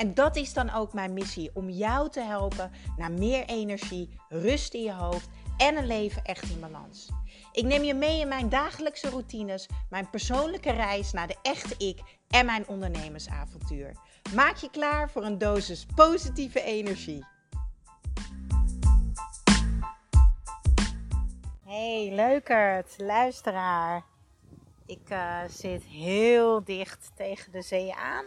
En dat is dan ook mijn missie: om jou te helpen naar meer energie, rust in je hoofd en een leven echt in balans. Ik neem je mee in mijn dagelijkse routines, mijn persoonlijke reis naar de echte ik en mijn ondernemersavontuur. Maak je klaar voor een dosis positieve energie. Hey, leukert, luisteraar. Ik uh, zit heel dicht tegen de zee aan.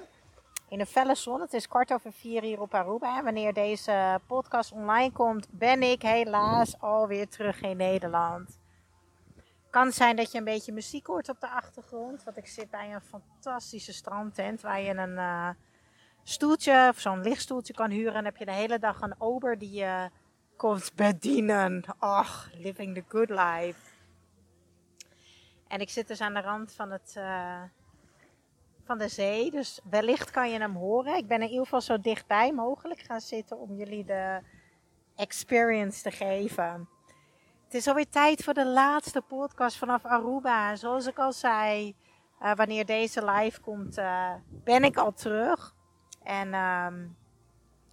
In een felle zon. Het is kwart over vier hier op Aruba. Wanneer deze podcast online komt, ben ik helaas alweer terug in Nederland kan zijn dat je een beetje muziek hoort op de achtergrond. Want ik zit bij een fantastische strandtent waar je een uh, stoeltje of zo'n lichtstoeltje kan huren. En heb je de hele dag een ober die je komt bedienen. Ach, living the good life. En ik zit dus aan de rand van, het, uh, van de zee. Dus wellicht kan je hem horen. Ik ben in ieder geval zo dichtbij mogelijk gaan zitten om jullie de experience te geven. Het is alweer tijd voor de laatste podcast vanaf Aruba. Zoals ik al zei, uh, wanneer deze live komt, uh, ben ik al terug. En um,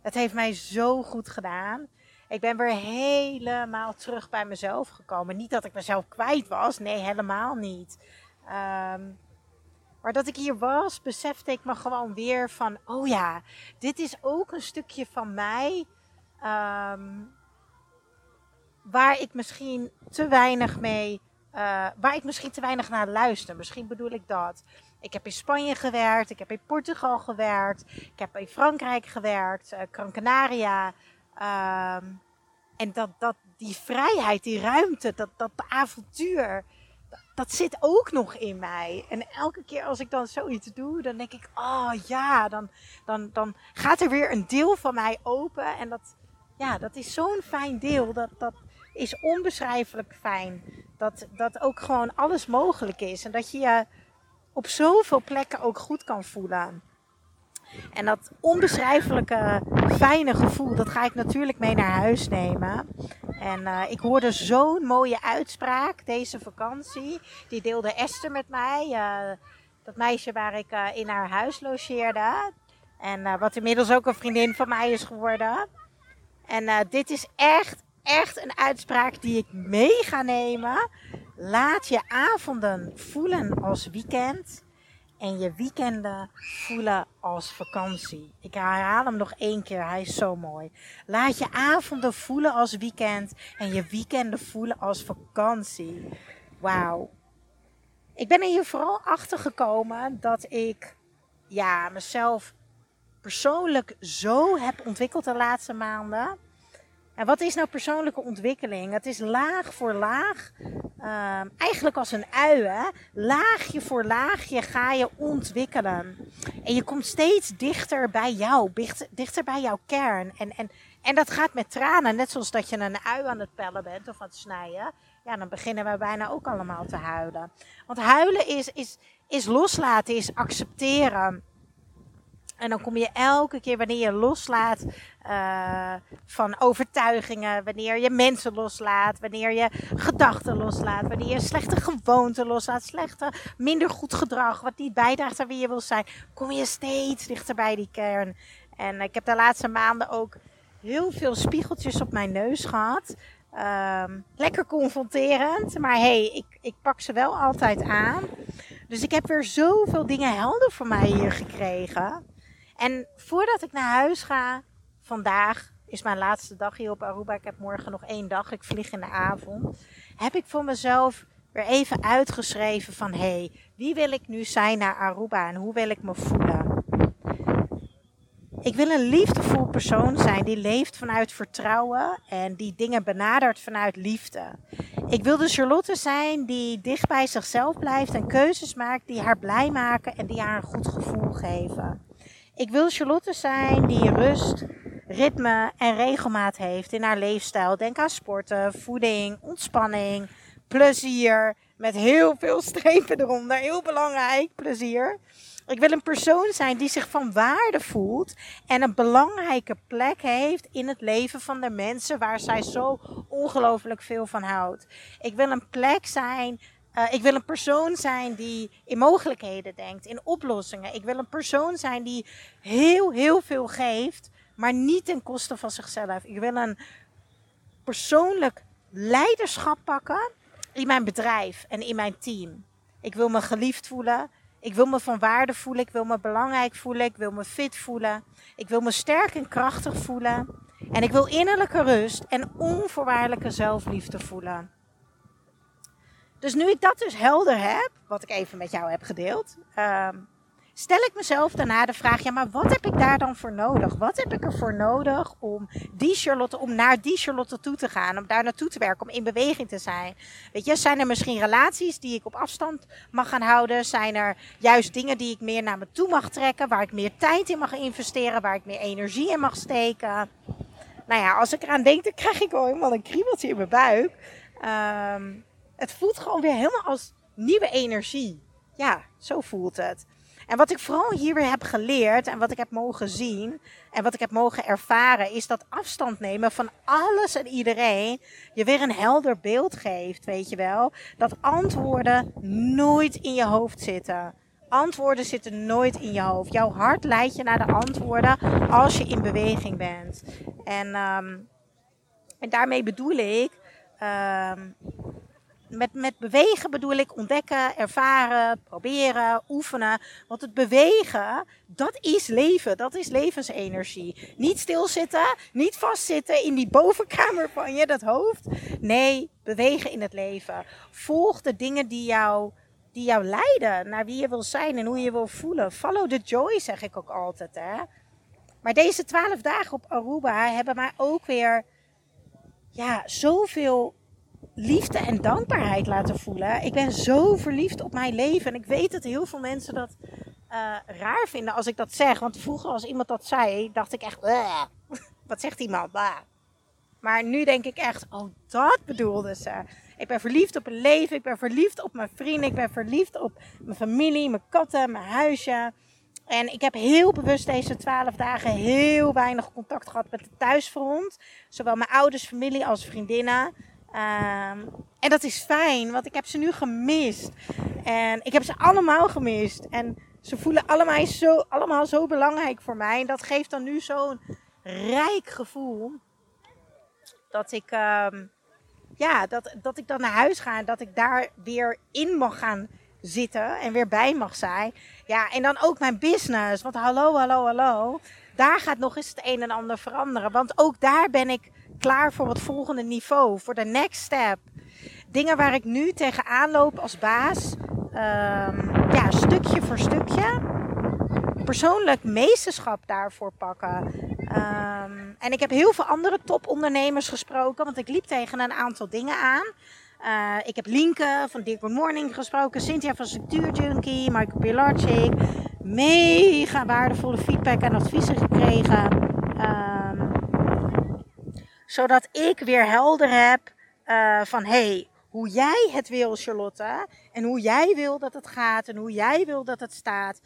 het heeft mij zo goed gedaan. Ik ben weer helemaal terug bij mezelf gekomen. Niet dat ik mezelf kwijt was, nee, helemaal niet. Um, maar dat ik hier was, besefte ik me gewoon weer van: oh ja, dit is ook een stukje van mij. Um, waar ik misschien te weinig mee, uh, waar ik misschien te weinig naar luister. Misschien bedoel ik dat. Ik heb in Spanje gewerkt, ik heb in Portugal gewerkt, ik heb in Frankrijk gewerkt, uh, en dat, dat, die vrijheid, die ruimte, dat, dat avontuur, dat, zit ook nog in mij. En elke keer als ik dan zoiets doe, dan denk ik, oh ja, dan, dan, dan gaat er weer een deel van mij open. En dat, ja, dat is zo'n fijn deel. Dat, dat, is onbeschrijfelijk fijn. Dat, dat ook gewoon alles mogelijk is. En dat je je op zoveel plekken ook goed kan voelen. En dat onbeschrijfelijke fijne gevoel, dat ga ik natuurlijk mee naar huis nemen. En uh, ik hoorde zo'n mooie uitspraak deze vakantie. Die deelde Esther met mij. Uh, dat meisje waar ik uh, in haar huis logeerde. En wat inmiddels ook een vriendin van mij is geworden. En dit is echt, echt een uitspraak die ik mee ga nemen. Laat je avonden voelen als weekend en je weekenden voelen als vakantie. Ik herhaal hem nog één keer, hij is zo mooi. Laat je avonden voelen als weekend en je weekenden voelen als vakantie. Wauw. Ik ben er hier vooral achter gekomen dat ik ja, mezelf persoonlijk zo heb ontwikkeld de laatste maanden en wat is nou persoonlijke ontwikkeling? Het is laag voor laag, uh, eigenlijk als een ui, hè? laagje voor laagje ga je ontwikkelen. En je komt steeds dichter bij jou, dichter bij jouw kern. En, en, en dat gaat met tranen, net zoals dat je een ui aan het pellen bent of aan het snijden. Ja, dan beginnen we bijna ook allemaal te huilen. Want huilen is, is, is loslaten, is accepteren. En dan kom je elke keer wanneer je loslaat uh, van overtuigingen, wanneer je mensen loslaat, wanneer je gedachten loslaat, wanneer je slechte gewoonten loslaat, slechte, minder goed gedrag, wat niet bijdraagt aan wie je wil zijn, kom je steeds dichter bij die kern. En ik heb de laatste maanden ook heel veel spiegeltjes op mijn neus gehad. Um, lekker confronterend, maar hey, ik, ik pak ze wel altijd aan. Dus ik heb weer zoveel dingen helder voor mij hier gekregen. En voordat ik naar huis ga, vandaag is mijn laatste dag hier op Aruba. Ik heb morgen nog één dag. Ik vlieg in de avond. Heb ik voor mezelf weer even uitgeschreven van hé, hey, wie wil ik nu zijn naar Aruba en hoe wil ik me voelen? Ik wil een liefdevol persoon zijn die leeft vanuit vertrouwen en die dingen benadert vanuit liefde. Ik wil de Charlotte zijn die dicht bij zichzelf blijft en keuzes maakt die haar blij maken en die haar een goed gevoel geven. Ik wil Charlotte zijn die rust, ritme en regelmaat heeft in haar leefstijl. Denk aan sporten, voeding, ontspanning, plezier, Met heel veel strepen eronder. Heel belangrijk, plezier. Ik wil een persoon zijn die zich van waarde voelt en een belangrijke plek heeft in het leven van de mensen waar zij zo ongelooflijk veel van houdt. Ik wil een plek zijn uh, ik wil een persoon zijn die in mogelijkheden denkt, in oplossingen. Ik wil een persoon zijn die heel, heel veel geeft, maar niet ten koste van zichzelf. Ik wil een persoonlijk leiderschap pakken in mijn bedrijf en in mijn team. Ik wil me geliefd voelen. Ik wil me van waarde voelen. Ik wil me belangrijk voelen. Ik wil me fit voelen. Ik wil me sterk en krachtig voelen. En ik wil innerlijke rust en onvoorwaardelijke zelfliefde voelen. Dus nu ik dat dus helder heb, wat ik even met jou heb gedeeld, ehm, stel ik mezelf daarna de vraag: ja, maar wat heb ik daar dan voor nodig? Wat heb ik ervoor nodig om die Charlotte, om naar die Charlotte toe te gaan, om daar naartoe te werken, om in beweging te zijn? Weet je, zijn er misschien relaties die ik op afstand mag gaan houden? Zijn er juist dingen die ik meer naar me toe mag trekken, waar ik meer tijd in mag investeren, waar ik meer energie in mag steken? Nou ja, als ik eraan denk, dan krijg ik al helemaal een kriebeltje in mijn buik. Um, het voelt gewoon weer helemaal als nieuwe energie. Ja, zo voelt het. En wat ik vooral hier weer heb geleerd en wat ik heb mogen zien en wat ik heb mogen ervaren, is dat afstand nemen van alles en iedereen je weer een helder beeld geeft, weet je wel. Dat antwoorden nooit in je hoofd zitten. Antwoorden zitten nooit in je hoofd. Jouw hart leidt je naar de antwoorden als je in beweging bent. En, um, en daarmee bedoel ik um, met, met bewegen bedoel ik ontdekken, ervaren, proberen, oefenen. Want het bewegen, dat is leven. Dat is levensenergie. Niet stilzitten, niet vastzitten in die bovenkamer van je, dat hoofd. Nee, bewegen in het leven. Volg de dingen die jou, die jou leiden naar wie je wil zijn en hoe je wil voelen. Follow the joy, zeg ik ook altijd. Hè? Maar deze twaalf dagen op Aruba hebben mij ook weer ja, zoveel liefde en dankbaarheid laten voelen. Ik ben zo verliefd op mijn leven. En ik weet dat heel veel mensen dat uh, raar vinden als ik dat zeg. Want vroeger als iemand dat zei, dacht ik echt... Wat zegt iemand? Bah. Maar nu denk ik echt, oh dat bedoelde ze. Ik ben verliefd op een leven. Ik ben verliefd op mijn vrienden. Ik ben verliefd op mijn familie, mijn katten, mijn huisje. En ik heb heel bewust deze twaalf dagen heel weinig contact gehad met de thuisfront. Zowel mijn ouders, familie als vriendinnen. Um, en dat is fijn, want ik heb ze nu gemist. En ik heb ze allemaal gemist. En ze voelen allemaal zo, allemaal zo belangrijk voor mij. En dat geeft dan nu zo'n rijk gevoel. Dat ik, um, ja, dat, dat ik dan naar huis ga en dat ik daar weer in mag gaan zitten en weer bij mag zijn. Ja, en dan ook mijn business. Want hallo, hallo, hallo. Daar gaat nog eens het een en ander veranderen. Want ook daar ben ik klaar voor het volgende niveau, voor de next step. Dingen waar ik nu tegenaan loop als baas, um, ja, stukje voor stukje. Persoonlijk meesterschap daarvoor pakken. Um, en ik heb heel veel andere topondernemers gesproken, want ik liep tegen een aantal dingen aan. Uh, ik heb Linke van Good Morning gesproken, Cynthia van Structuur Junkie, Michael Pilarczyk. Mega waardevolle feedback en adviezen gekregen. Um, zodat ik weer helder heb uh, van hey, hoe jij het wil, Charlotte. En hoe jij wil dat het gaat en hoe jij wil dat het staat.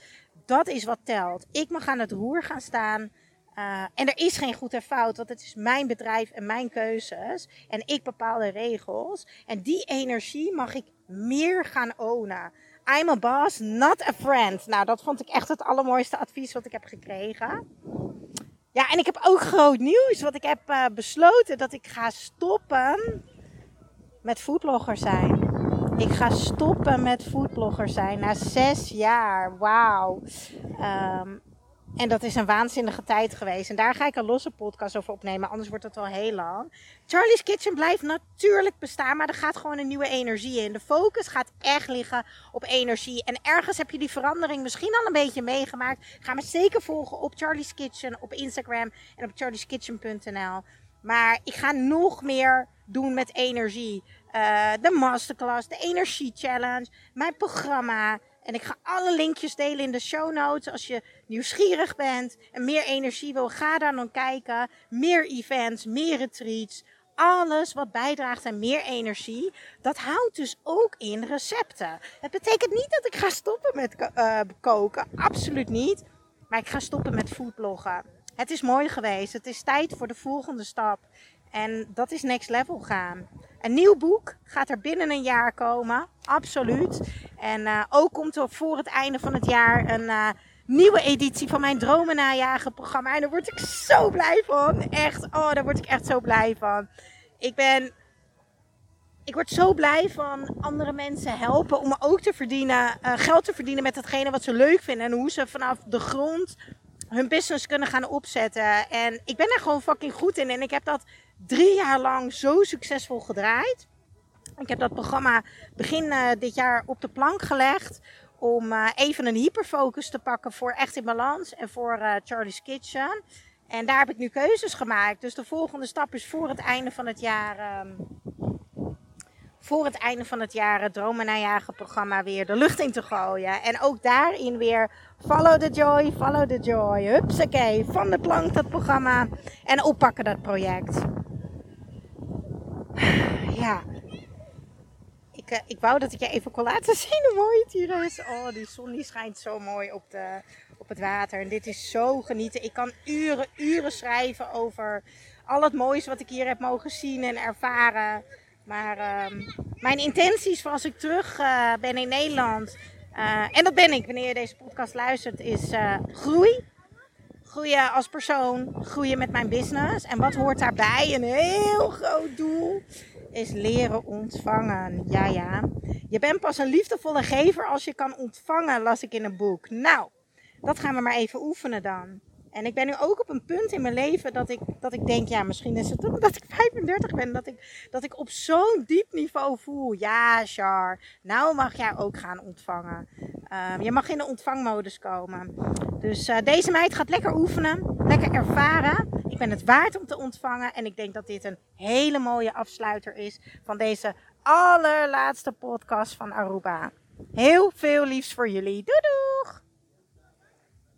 Dat is wat telt. Ik mag aan het roer gaan staan. Uh, en er is geen goed en fout, want het is mijn bedrijf en mijn keuzes. En ik bepaal de regels. En die energie mag ik meer gaan ownen. I'm a boss, not a friend. Nou, dat vond ik echt het allermooiste advies wat ik heb gekregen. Ja, en ik heb ook groot nieuws. Want ik heb uh, besloten dat ik ga stoppen met foodblogger zijn. Ik ga stoppen met foodblogger zijn na zes jaar. Wauw. Um, en dat is een waanzinnige tijd geweest. En daar ga ik een losse podcast over opnemen. Anders wordt het wel heel lang. Charlie's Kitchen blijft natuurlijk bestaan. Maar er gaat gewoon een nieuwe energie in. De focus gaat echt liggen op energie. En ergens heb je die verandering misschien al een beetje meegemaakt. Ga me zeker volgen op Charlie's Kitchen. Op Instagram en op charlieskitchen.nl. Maar ik ga nog meer doen met energie. Uh, de masterclass, de energie challenge, mijn programma. En ik ga alle linkjes delen in de show notes. Als je nieuwsgierig bent en meer energie wil, ga daar dan kijken. Meer events, meer retreats. alles wat bijdraagt aan meer energie, dat houdt dus ook in recepten. Het betekent niet dat ik ga stoppen met uh, koken, absoluut niet. Maar ik ga stoppen met foodbloggen. Het is mooi geweest. Het is tijd voor de volgende stap. En dat is next level gaan. Een nieuw boek gaat er binnen een jaar komen. Absoluut. En uh, ook komt er voor het einde van het jaar een uh, nieuwe editie van mijn Dromen najagen programma. En daar word ik zo blij van. Echt, oh, daar word ik echt zo blij van. Ik ben. Ik word zo blij van andere mensen helpen om ook te verdienen, uh, geld te verdienen met datgene wat ze leuk vinden. En hoe ze vanaf de grond hun business kunnen gaan opzetten. En ik ben daar gewoon fucking goed in. En ik heb dat drie jaar lang zo succesvol gedraaid. Ik heb dat programma begin uh, dit jaar op de plank gelegd. Om uh, even een hyperfocus te pakken voor Echt in Balans en voor uh, Charlie's Kitchen. En daar heb ik nu keuzes gemaakt. Dus de volgende stap is voor het einde van het jaar. Um, voor het einde van het jaar het programma weer de lucht in te gooien. En ook daarin weer Follow the Joy, Follow the Joy. Hupsakee, van de plank dat programma. En oppakken dat project. Ja. Ik, uh, ik wou dat ik je even kon laten zien hoe mooi het hier is. Oh, die zon die schijnt zo mooi op, de, op het water. En dit is zo genieten. Ik kan uren, uren schrijven over al het moois wat ik hier heb mogen zien en ervaren. Maar um, mijn intenties voor als ik terug uh, ben in Nederland. Uh, en dat ben ik wanneer je deze podcast luistert, is uh, groei. Groeien als persoon, groeien met mijn business. En wat hoort daarbij? Een heel groot doel is leren ontvangen. Ja, ja. Je bent pas een liefdevolle gever als je kan ontvangen, las ik in een boek. Nou, dat gaan we maar even oefenen dan. En ik ben nu ook op een punt in mijn leven dat ik, dat ik denk, ja, misschien is het omdat ik 35 ben, dat ik, dat ik op zo'n diep niveau voel. Ja, Char, nou mag jij ook gaan ontvangen. Um, je mag in de ontvangmodus komen. Dus uh, deze meid gaat lekker oefenen, lekker ervaren. Ik ben het waard om te ontvangen. En ik denk dat dit een hele mooie afsluiter is van deze allerlaatste podcast van Aruba. Heel veel liefs voor jullie. Doei!